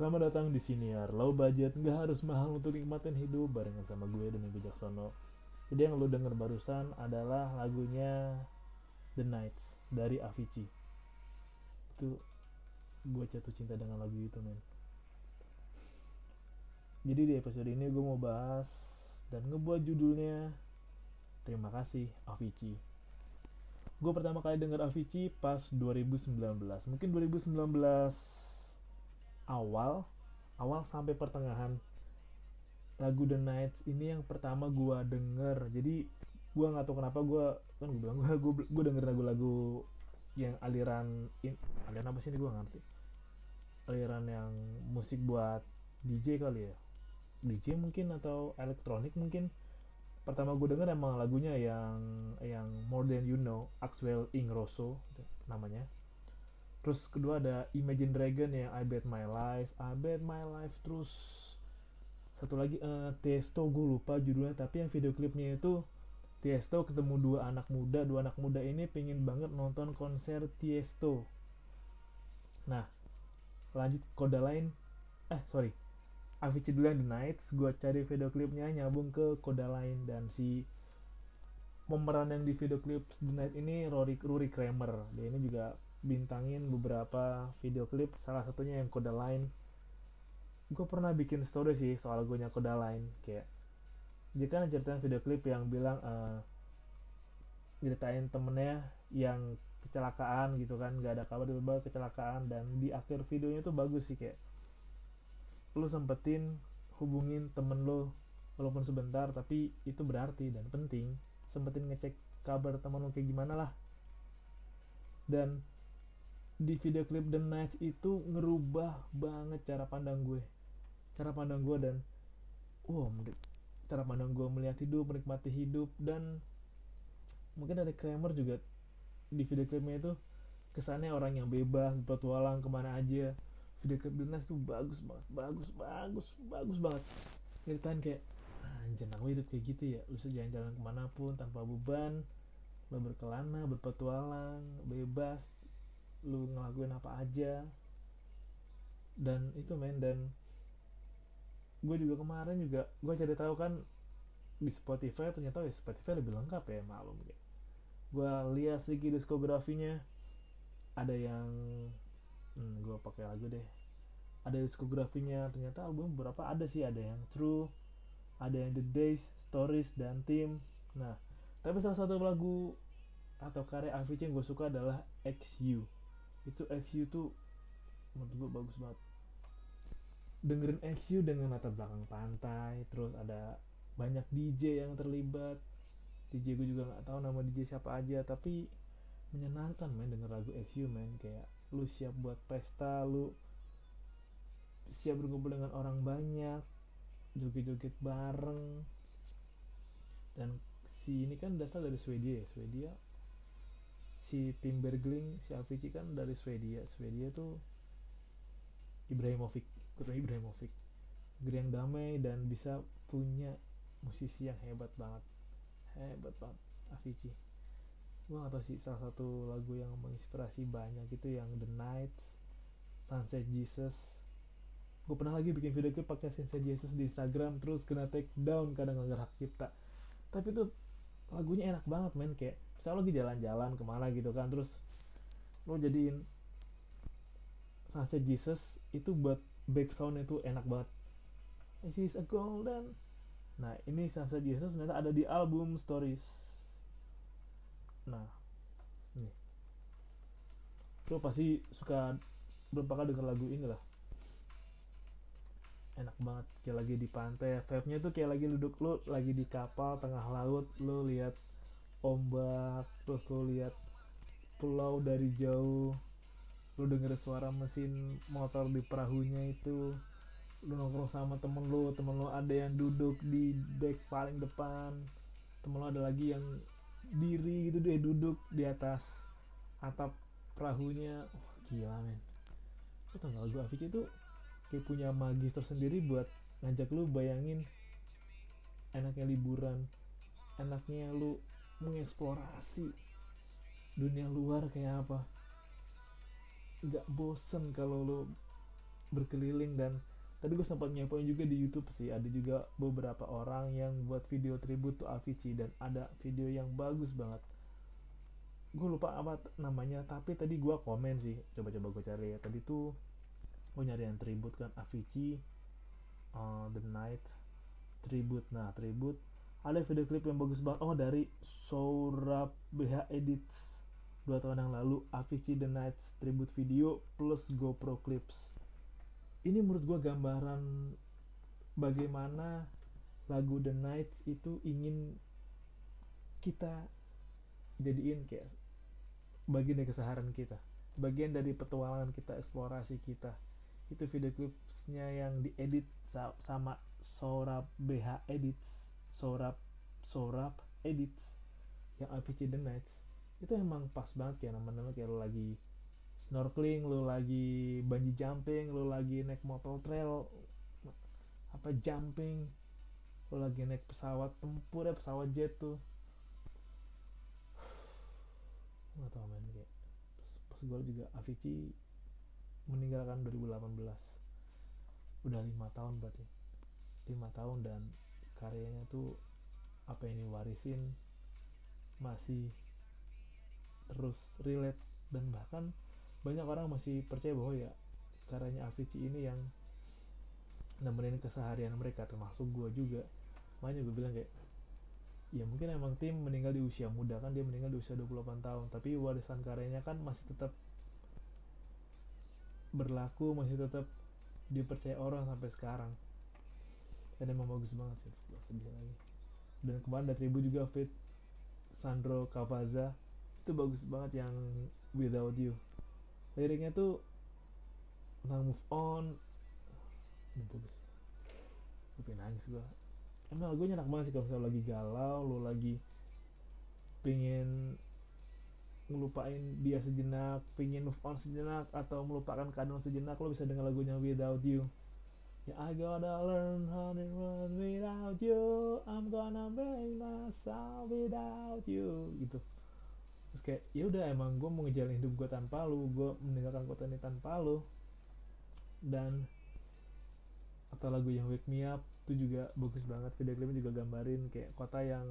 Selamat datang di Siniar Low budget, nggak harus mahal untuk nikmatin hidup barengan sama gue Demi Bijaksono. Jadi yang lo denger barusan adalah lagunya The Nights dari Avicii. Itu gue jatuh cinta dengan lagu itu men. Jadi di episode ini gue mau bahas dan ngebuat judulnya Terima kasih Avicii. Gue pertama kali denger Avicii pas 2019. Mungkin 2019 awal awal sampai pertengahan. Lagu The Nights ini yang pertama gua denger. Jadi gua nggak tahu kenapa gua kan gue bilang gua, gua denger lagu-lagu yang aliran in, aliran apa sih ini gua ngerti. Aliran yang musik buat DJ kali ya? DJ mungkin atau elektronik mungkin. Pertama gue denger emang lagunya yang yang More Than You Know Axwell Ingrosso namanya terus kedua ada Imagine Dragon yang I Bet My Life. I Bet My Life terus satu lagi uh, Tiesto gue lupa judulnya. Tapi yang video klipnya itu Tiesto ketemu dua anak muda. Dua anak muda ini pengen banget nonton konser Tiesto. Nah lanjut kode lain. Eh sorry. Avicii dulu yang The Nights gue cari video klipnya nyambung ke kode lain. Dan si pemeran yang di video klip The Night ini Rory, Rory Kramer. Dia ini juga bintangin beberapa video klip salah satunya yang kode lain gue pernah bikin story sih soal gue kode lain kayak dia kan ceritain video klip yang bilang uh, ceritain temennya yang kecelakaan gitu kan gak ada kabar tiba-tiba kecelakaan dan di akhir videonya tuh bagus sih kayak lu sempetin hubungin temen lo walaupun sebentar tapi itu berarti dan penting sempetin ngecek kabar temen lo kayak gimana lah. Dan di video klip The Nights itu ngerubah banget cara pandang gue. Cara pandang gue dan wow cara pandang gue melihat hidup menikmati hidup dan mungkin dari Kramer juga di video klipnya itu kesannya orang yang bebas berpetualang ke mana aja. Video klip Dinas tuh bagus banget bagus bagus bagus banget. Ceritain kayak anjir aku hidup kayak gitu ya lu jalan-jalan pun tanpa beban lu berkelana berpetualang bebas lu ngelakuin apa aja. Dan itu men dan gue juga kemarin juga gue cari tahu kan di Spotify ternyata ya Spotify lebih lengkap ya malum ya. Gue lihat segi diskografinya. Ada yang hmm, gue pakai lagu deh. Ada diskografinya ternyata album berapa? Ada sih ada yang True ada yang The Days Stories dan Team. Nah tapi salah satu lagu atau karya Avicii yang gue suka adalah XU itu XU tuh menurut gue bagus banget. Dengerin XU dengan latar belakang pantai terus ada banyak DJ yang terlibat. DJ gue juga nggak tahu nama DJ siapa aja tapi menyenangkan main denger lagu XU main kayak lu siap buat pesta lu siap berkumpul dengan orang banyak joget-joget bareng. Dan si ini kan dasar dari Swedia ya? Swedia si Tim Bergling si Avicii kan dari Swedia. Swedia tuh Ibrahimovic kota Ibrahimovic. Yang damai dan bisa punya musisi yang hebat banget. Hebat banget Avicii. Gue gak tau sih salah satu lagu yang menginspirasi banyak itu yang The Nights Sunset Jesus. Gue pernah lagi bikin video klip pakai Sunset Jesus di Instagram terus kena take down kadang nggak hak cipta. Tapi tuh lagunya enak banget men. Kayak misalnya lagi jalan-jalan ke mana gitu kan terus lo jadiin Sunset Jesus itu buat back itu enak banget. This is a golden nah ini Sunset Jesus ternyata ada di album Stories. Nah nih. Lo pasti suka berapa kali denger lagu ini lah enak banget kayak lagi di pantai. Vibe-nya tuh kayak lagi duduk lo lagi di kapal tengah laut lo lihat ombak terus lo lihat pulau dari jauh. Lo denger suara mesin motor di perahunya itu. Lo nongkrong sama temen lo temen lo ada yang duduk di deck paling depan. Temen lo ada lagi yang diri gitu deh duduk di atas atap perahunya. Oh, gila men. Tau gak lagu Afik itu kayak punya magis tersendiri buat ngajak lu bayangin enaknya liburan enaknya lu mengeksplorasi dunia luar kayak apa. Nggak bosen kalau lu berkeliling dan tadi gue sempat nyepoin juga di YouTube sih ada juga beberapa orang yang buat video tribute to Avicii dan ada video yang bagus banget. Gue lupa apa namanya tapi tadi gue komen sih coba-coba gue cari ya. Tadi tuh gue nyari yang tribute kan. Avicii uh, The Night tribute. Nah tribute. Ada video klip yang bagus banget. Oh dari Sourab BH Edits. Dua tahun yang lalu Avicii The Nights tribute video plus GoPro clips. Ini menurut gue gambaran bagaimana lagu The Nights itu ingin kita jadiin kayak bagian dari keseharian kita bagian dari petualangan kita eksplorasi kita itu video klipsnya yang diedit sama Sourab BH Edits. Sorap Sorap Edits. Yang Avicii The Nights. Itu emang pas banget kayak nama-nama kayak lo lagi snorkeling lo lagi bungee jumping lo lagi naik motor trail apa jumping lo lagi naik pesawat tempur ya pesawat jet tuh. Nggak tau men kayak pas, pas gue juga Avicii meninggalkan 2018 udah lima tahun berarti. Lima tahun dan karyanya tuh apa yang diwarisin masih terus relate dan bahkan banyak orang masih percaya bahwa ya karyanya Avicii ini yang nemenin keseharian mereka termasuk gue juga. Makanya gue bilang kayak ya mungkin emang tim meninggal di usia muda kan dia meninggal di usia 28 tahun tapi warisan karyanya kan masih tetap berlaku masih tetap dipercaya orang sampai sekarang. Dan emang bagus banget sih gak sedih lagi. Dan kemarin ada tribu juga fit. Sandro Cavazza. Itu bagus banget yang Without You. Liriknya tuh tentang move on. Ini bagus. Gue nangis gue emang lagunya enak banget sih kalau misalnya lagi galau lo lagi pengen ngelupain dia sejenak pengen move on sejenak atau melupakan keadaan sejenak lo bisa dengar lagunya Without You Yeah, I gotta learn how to run without you. I'm gonna make myself without you. Gitu. Terus kayak ya udah emang gue mau ngejalin hidup gue tanpa lu, gue meninggalkan kota ini tanpa lu. Dan atau lagu yang Wake Me Up itu juga bagus banget video klipnya juga gambarin kayak kota yang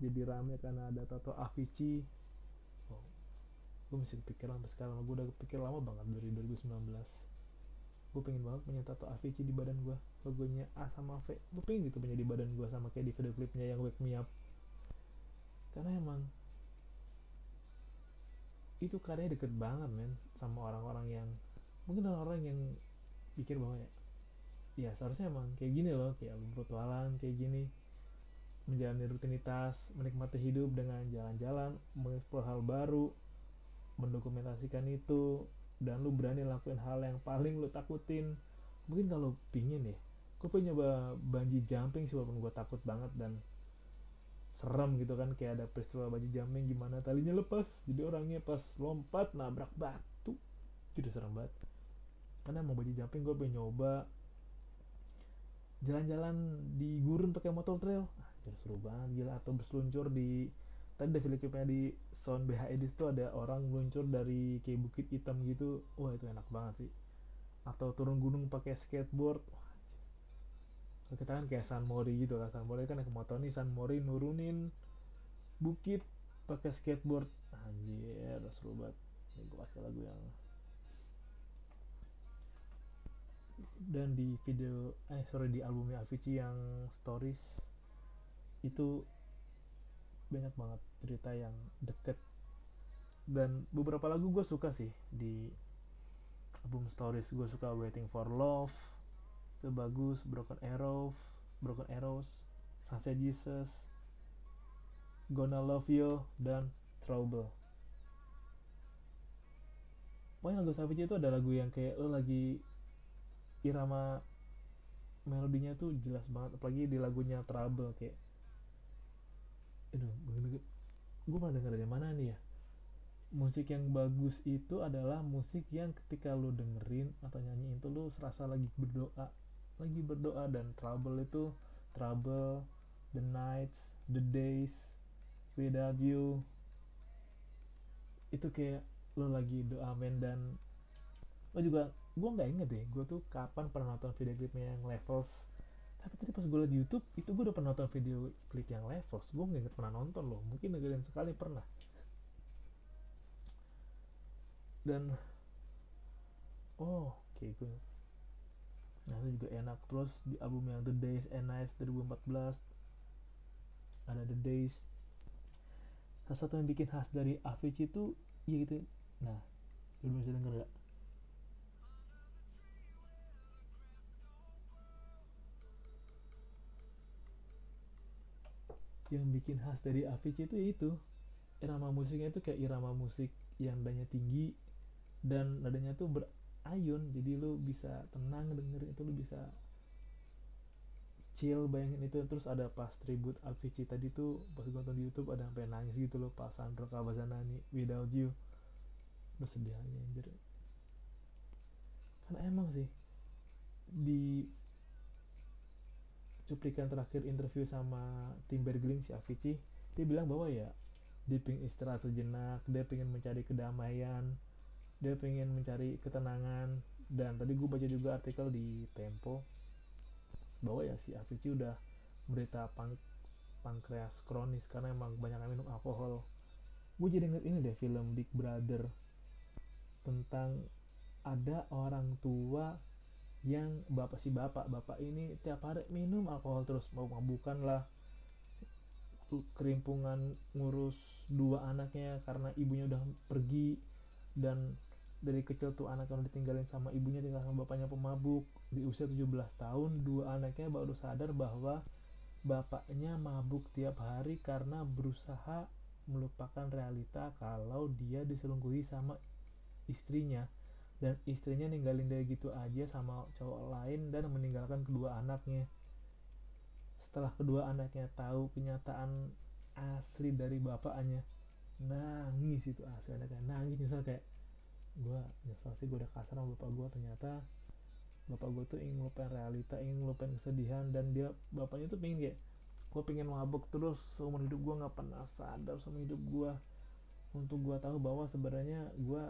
jadi rame karena ada tato Avicii gue masih kepikir sampai sekarang. Gue udah kepikir lama banget dari 2019 gue pengen banget punya tato Avicii di badan gue logonya A sama V. Gue pengen gitu punya di badan gue sama kayak di video klipnya yang Wake Me Up. Karena emang itu karyanya deket banget men sama orang-orang yang mungkin orang-orang yang pikir bahwa ya ya seharusnya emang kayak gini loh kayak bertualang kayak gini. Menjalani rutinitas menikmati hidup dengan jalan-jalan mengeksplor hal baru mendokumentasikan itu dan lu berani lakuin hal yang paling lu takutin. Mungkin kalau pingin ya gue pengen nyoba bungee jumping sih walaupun gue takut banget dan serem gitu kan kayak ada peristiwa bungee jumping gimana talinya lepas jadi orangnya pas lompat nabrak batu. Tidak serem banget. Karena mau bungee jumping gue pengen nyoba jalan-jalan di gurun pakai motor trail. Ah, seru banget gila. Atau berseluncur di tadi ada klipnya di Sound BH Edis tuh ada orang meluncur dari kayak bukit hitam gitu. Wah itu enak banget sih. Atau turun gunung pakai skateboard. Wah, kita kan kayak San Mori gitu lah. San Mori kan naik motor nih. San Mori nurunin bukit pakai skateboard. Anjir seru banget. Ini gue kasih lagu yang dan di video eh sorry di albumnya Avicii yang Stories. Itu banyak banget cerita yang deket. Dan beberapa lagu gue suka sih di album stories. Gue suka waiting for love itu bagus broken arrow broken arrows sunset jesus gonna love you dan trouble. Pokoknya lagu Savage itu ada lagu yang kayak lo lagi irama melodinya tuh jelas banget apalagi di lagunya trouble kayak aduh gue pernah denger dari mana nih ya? Musik yang bagus itu adalah musik yang ketika lo dengerin atau nyanyiin itu lo serasa lagi berdoa lagi berdoa dan trouble itu trouble the nights the days without you. Itu kayak lo lagi doa men dan lo juga gue nggak inget deh gue tuh kapan pernah nonton video klipnya yang levels tapi tadi pas gue liat di YouTube itu gue udah pernah nonton video klip yang levels gue nggak inget pernah nonton loh. Mungkin negara sekali pernah. Dan oh oke okay, gue nah itu juga enak. Terus di album yang The Days and Nights 2014 ada The Days. Salah satu yang bikin khas dari Avicii itu ya itu nah lu bisa denger gak yang bikin khas dari Avicii itu itu. Irama musiknya itu kayak irama musik yang nadanya tinggi dan nadanya tuh berayun. Jadi lu bisa tenang dengerin itu lu bisa chill bayangin itu. Terus ada pas tribute Avicii tadi tuh pas gue nonton di YouTube ada sampai nangis gitu loh pas Sandro Kabazanani Without You. Lu sedih aja anjir. Karena emang sih di cuplikan terakhir interview sama Tim Bergling si Avicii dia bilang bahwa ya dia pengen istirahat sejenak dia pengen mencari kedamaian dia pengen mencari ketenangan dan tadi gue baca juga artikel di Tempo bahwa ya si Avicii udah berita pank pankreas kronis karena emang banyak minum alkohol. Gue jadi inget ini deh film Big Brother tentang ada orang tua yang bapak si bapak bapak ini tiap hari minum alkohol terus. Mau mabukan lah kerimpungan ngurus dua anaknya karena ibunya udah pergi. Dan dari kecil tuh anaknya udah ditinggalin sama ibunya tinggal sama bapaknya pemabuk. Di usia 17 tahun dua anaknya baru sadar bahwa bapaknya mabuk tiap hari karena berusaha melupakan realita kalau dia diselingkuhi sama istrinya dan istrinya ninggalin dia gitu aja sama cowok lain dan meninggalkan kedua anaknya. Setelah kedua anaknya tahu kenyataan asli dari bapaknya nangis itu asli anaknya nangis. Nyesel kayak gue nyesel sih gue udah kasar sama bapak gue ternyata bapak gue tuh ingin ngelupain realita ingin ngelupain kesedihan dan dia bapaknya tuh pengen kayak gue pengen mabuk terus seumur hidup gue nggak pernah sadar sama hidup gue untuk gue tahu bahwa sebenarnya gue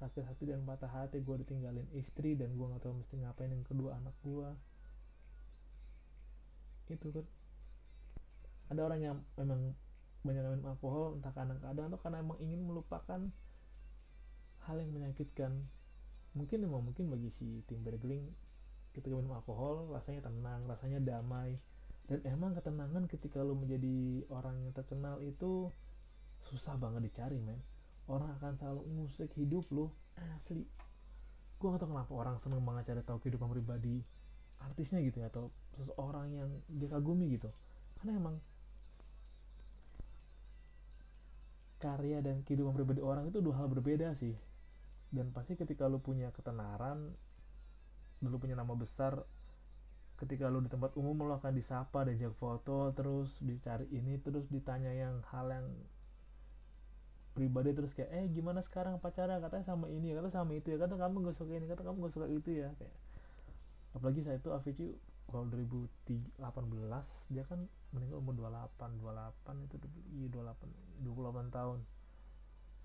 sakit hati dan patah hati gue ditinggalin istri dan gue nggak tahu mesti ngapain yang kedua anak gue itu kan. Ada orang yang memang banyak minum alkohol entah karena keadaan atau karena emang ingin melupakan hal yang menyakitkan. Mungkin emang mungkin bagi si tim bergeling ketika minum alkohol rasanya tenang rasanya damai. Dan emang ketenangan ketika lo menjadi orang yang terkenal itu susah banget dicari men orang akan selalu ngusik hidup lo asli. Gue gak tau kenapa orang seneng banget cari tahu kehidupan pribadi artisnya gitu ya atau seseorang yang dia kagumi gitu. Karena emang karya dan kehidupan pribadi orang itu dua hal berbeda sih. Dan pasti ketika lu punya ketenaran lu punya nama besar ketika lu di tempat umum lu akan disapa dan jak foto terus dicari ini terus ditanya yang hal yang pribadi terus kayak eh gimana sekarang pacaran katanya sama ini kata sama itu ya. Kata kamu gak suka ini kata kamu gak suka itu ya kayak. Apalagi saat itu Avicii kalau 2018 dia kan meninggal umur 28 28 itu iya 28 28 tahun.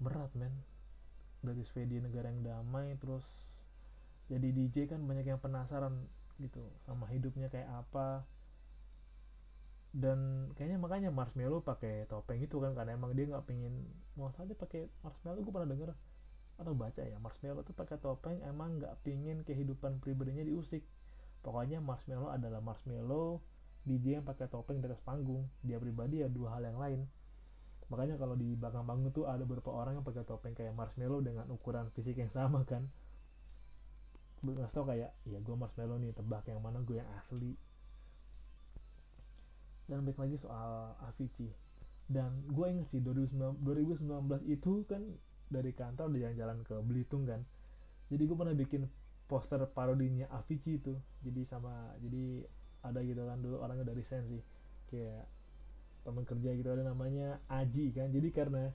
Berat men. Dari Swedia negara yang damai terus jadi DJ kan banyak yang penasaran gitu sama hidupnya kayak apa dan kayaknya makanya Marshmello pakai topeng itu kan karena emang dia nggak pingin mau saja pakai Marshmello gue pernah denger atau baca ya Marshmello tuh pakai topeng emang nggak pingin kehidupan pribadinya diusik. Pokoknya Marshmello adalah Marshmello DJ yang pakai topeng di atas panggung dia pribadi ya dua hal yang lain. Makanya kalau di belakang panggung tuh ada beberapa orang yang pakai topeng kayak Marshmello dengan ukuran fisik yang sama kan. Gue nggak tau kayak ya gue Marshmello nih tebak yang mana gue yang asli dan baik lagi soal Avicii. Dan gue inget sih 2019, 2019 itu kan dari kantor udah jalan-jalan ke Belitung kan. Jadi gue pernah bikin poster parodinya Avicii itu. Jadi sama jadi ada gitu kan dulu orangnya dari sensi kayak teman kerja gitu ada namanya Aji kan. Jadi karena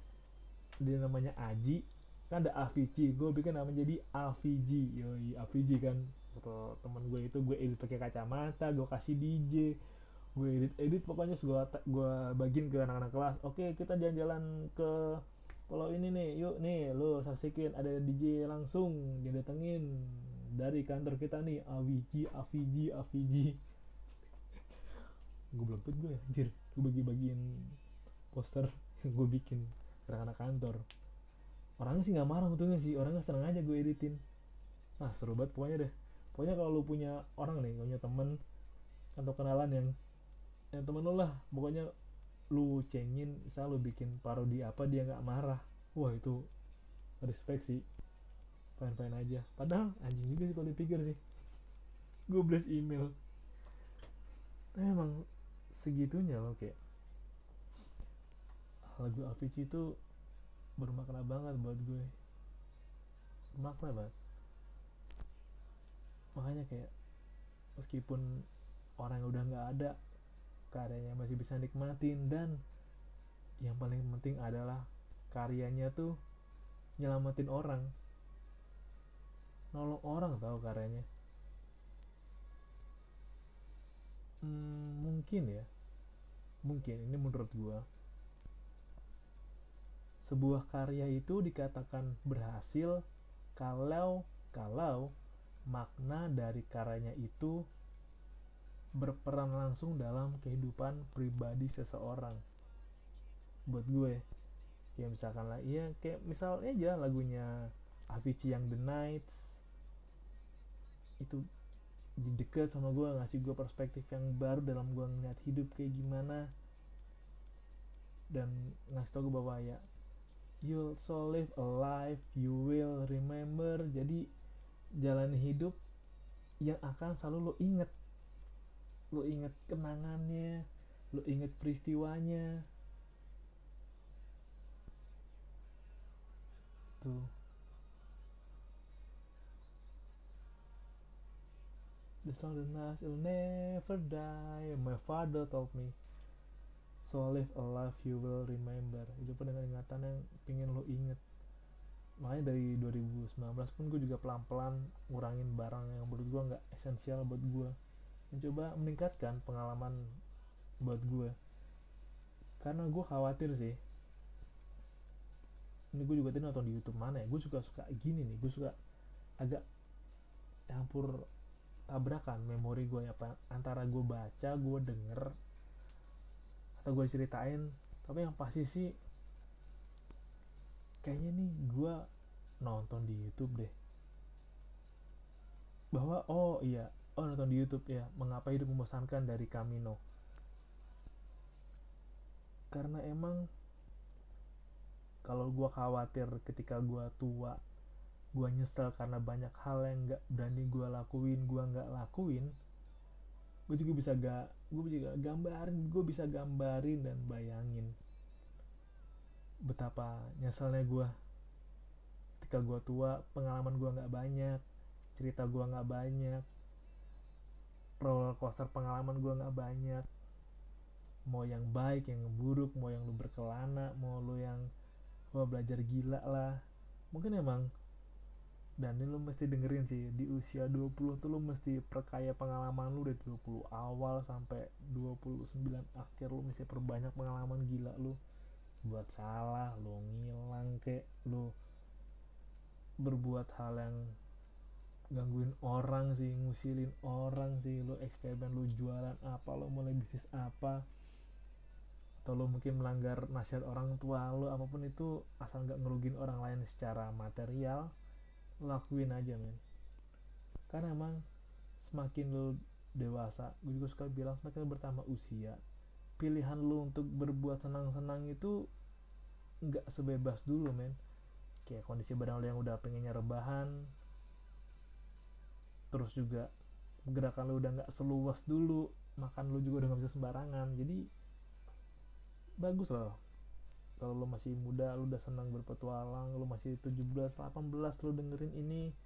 dia namanya Aji kan ada Avicii. Gue bikin namanya jadi Avicii. Yoi Avicii kan. Foto teman gue itu gue edit pakai kacamata gue kasih DJ gue edit edit pokoknya gue gue bagiin ke anak-anak kelas. Oke kita jalan-jalan ke pulau ini nih yuk nih lo saksikan ada DJ langsung dia datengin dari kantor kita nih Aviji Aviji Aviji gue belum gue anjir. Gue bagi-bagiin poster gue bikin ke anak kantor. Orangnya sih nggak marah untungnya sih orangnya seneng aja gue editin. Ah seru banget pokoknya deh. Pokoknya kalau lu punya orang nih punya temen atau kenalan yang yang temen lu lah pokoknya lu cengin misal lu bikin parodi apa dia nggak marah. Wah itu respect sih. Fine fine aja. Padahal anjing juga sih kalau dipikir sih. Gue blast email. Emang segitunya loh kayak lagu Avicii itu bermakna banget buat gue. Bermakna banget. Makanya kayak meskipun orang yang udah nggak ada karyanya masih bisa nikmatin dan yang paling penting adalah karyanya tuh nyelamatin orang. Nolong orang tahu karyanya. Hmm, mungkin ya. Mungkin ini menurut gua. Sebuah karya itu dikatakan berhasil kalau kalau makna dari karyanya itu berperan langsung dalam kehidupan pribadi seseorang. Buat gue kayak misalkan lah iya kayak misalnya aja lagunya Avicii yang The Nights. Itu deket sama gue ngasih gue perspektif yang baru dalam gue ngeliat hidup kayak gimana. Dan ngasih tau gue bahwa ya you'll so live a life you will remember. Jadi jalan hidup yang akan selalu lo inget lo inget kenangannya lo inget peristiwanya. Tuh. The song the night will never die My father told me. So live a life you will remember. Hidup dengan ingatan yang pingin lo inget Makanya dari 2019 pun gue juga pelan-pelan ngurangin barang yang menurut gue nggak esensial buat gue Mencoba meningkatkan pengalaman buat gue. Karena gue khawatir sih. Ini gue juga tadi nonton di Youtube mana ya? Gue suka suka gini nih Gue suka agak campur tabrakan memori gue pak antara gue baca gue denger atau gue ceritain. Tapi yang pasti sih kayaknya nih gue nonton di YouTube deh. Bahwa oh iya oh nonton di YouTube ya. Mengapa hidup membosankan dari Camino? Karena emang kalau gue khawatir ketika gue tua gue nyesel karena banyak hal yang gak berani gue lakuin gue nggak lakuin gue juga bisa gak gue juga gambarin gue bisa gambarin dan bayangin betapa nyeselnya gue ketika gue tua pengalaman gue nggak banyak cerita gue nggak banyak roller coaster pengalaman gue nggak banyak. Mau yang baik yang buruk mau yang lu berkelana mau lu yang gue belajar gila lah. Mungkin emang dan ini lo mesti dengerin sih di usia 20 tuh lo mesti perkaya pengalaman lu dari 20 awal sampai 29 akhir lo mesti perbanyak pengalaman gila lu. Buat salah lo ngilang kek lo berbuat hal yang gangguin orang sih ngusilin orang sih lo eksperimen lo jualan apa lo mulai bisnis apa. Atau lo mungkin melanggar nasihat orang tua lo apa pun itu asal nggak ngerugin orang lain secara material lakuin aja men. Karena emang semakin lu dewasa gue juga suka bilang semakin bertambah usia pilihan lu untuk berbuat senang-senang itu nggak sebebas dulu men. Kayak kondisi badan lu yang udah pengennya rebahan terus juga gerakan lu udah nggak seluas dulu makan lu juga udah nggak bisa sembarangan. Jadi bagus loh. Kalau lo masih muda lo udah senang berpetualang lo masih 17 18 lo dengerin ini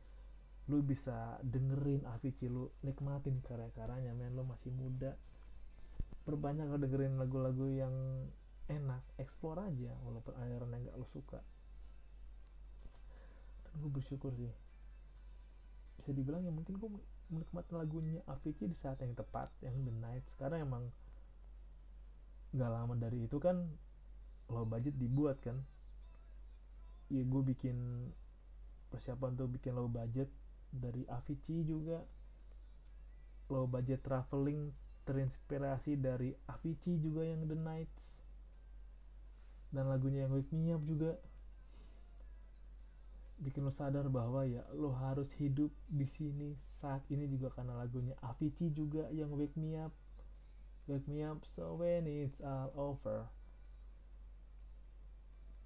lo bisa dengerin Avicii lo nikmatin karya-karyanya men. Lo masih muda. Perbanyak lo dengerin lagu-lagu yang enak explore aja walaupun aliran yang gak lo suka. Dan gue bersyukur sih bisa dibilang ya mungkin gue menikmati lagunya Avicii di saat yang tepat yang The Night. Sekarang emang gak lama dari itu kan low budget dibuat kan. Ya gue bikin persiapan tuh bikin low budget dari Avicii juga. Low budget traveling terinspirasi dari Avicii juga yang The Nights. Dan lagunya yang Wake Me Up juga bikin lo sadar bahwa ya lo harus hidup di sini saat ini juga karena lagunya Avicii juga yang Wake Me Up. Wake Me Up so when it's all over.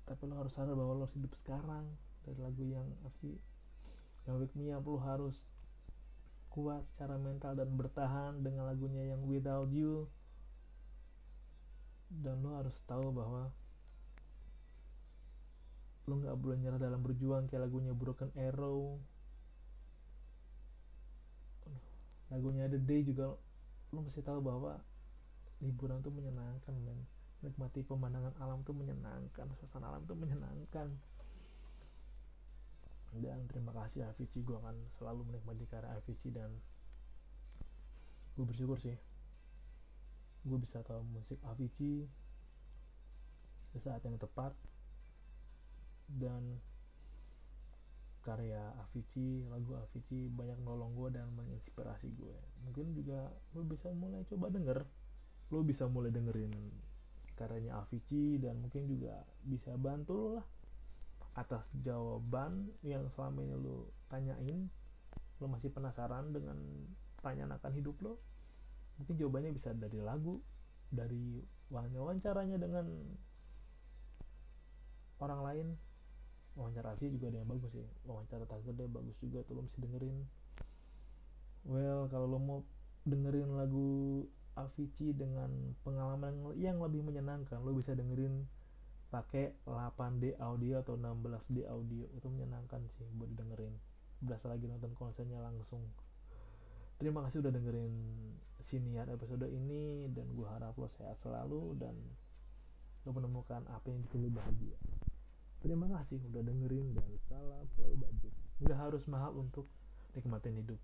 Tapi lo harus sadar bahwa lo harus hidup sekarang. Dari lagu yang Avicii yang Wake Me Up lo harus kuat secara mental dan bertahan dengan lagunya yang Without You. Dan lo harus tahu bahwa lo nggak boleh nyerah dalam berjuang kayak lagunya Broken Arrow. Lagunya The Day juga lo mesti tahu bahwa liburan tuh menyenangkan men. Menikmati pemandangan alam tuh menyenangkan suasana alam tuh menyenangkan. Dan terima kasih Avicii. Gue akan selalu menikmati karya Avicii dan gue bersyukur sih gue bisa tahu musik Avicii di saat yang tepat dan karya Avicii lagu Avicii banyak nolong gue dan menginspirasi gue mungkin juga lo bisa mulai coba denger. Lo bisa mulai dengerin karyanya Avicii dan mungkin juga bisa bantu lo lah atas jawaban yang selama ini lo tanyain. Lo masih penasaran dengan pertanyaan akan hidup lo mungkin jawabannya bisa dari lagu dari wawancaranya dengan orang lain wawancara Avi juga ada yang bagus sih. Wawancara Tiger dia bagus juga tuh lo mesti dengerin. Well kalau lo mau dengerin lagu Avicii dengan pengalaman yang lebih menyenangkan lo bisa dengerin pakai 8D audio atau 16D audio. Itu menyenangkan sih buat dengerin. Berasa lagi nonton konsernya langsung. Terima kasih udah dengerin siniar episode ini dan gue harap lo sehat selalu dan lo menemukan apa yang lo bahagia terima kasih udah dengerin dan salam selalu budget nggak harus mahal untuk nikmatin hidup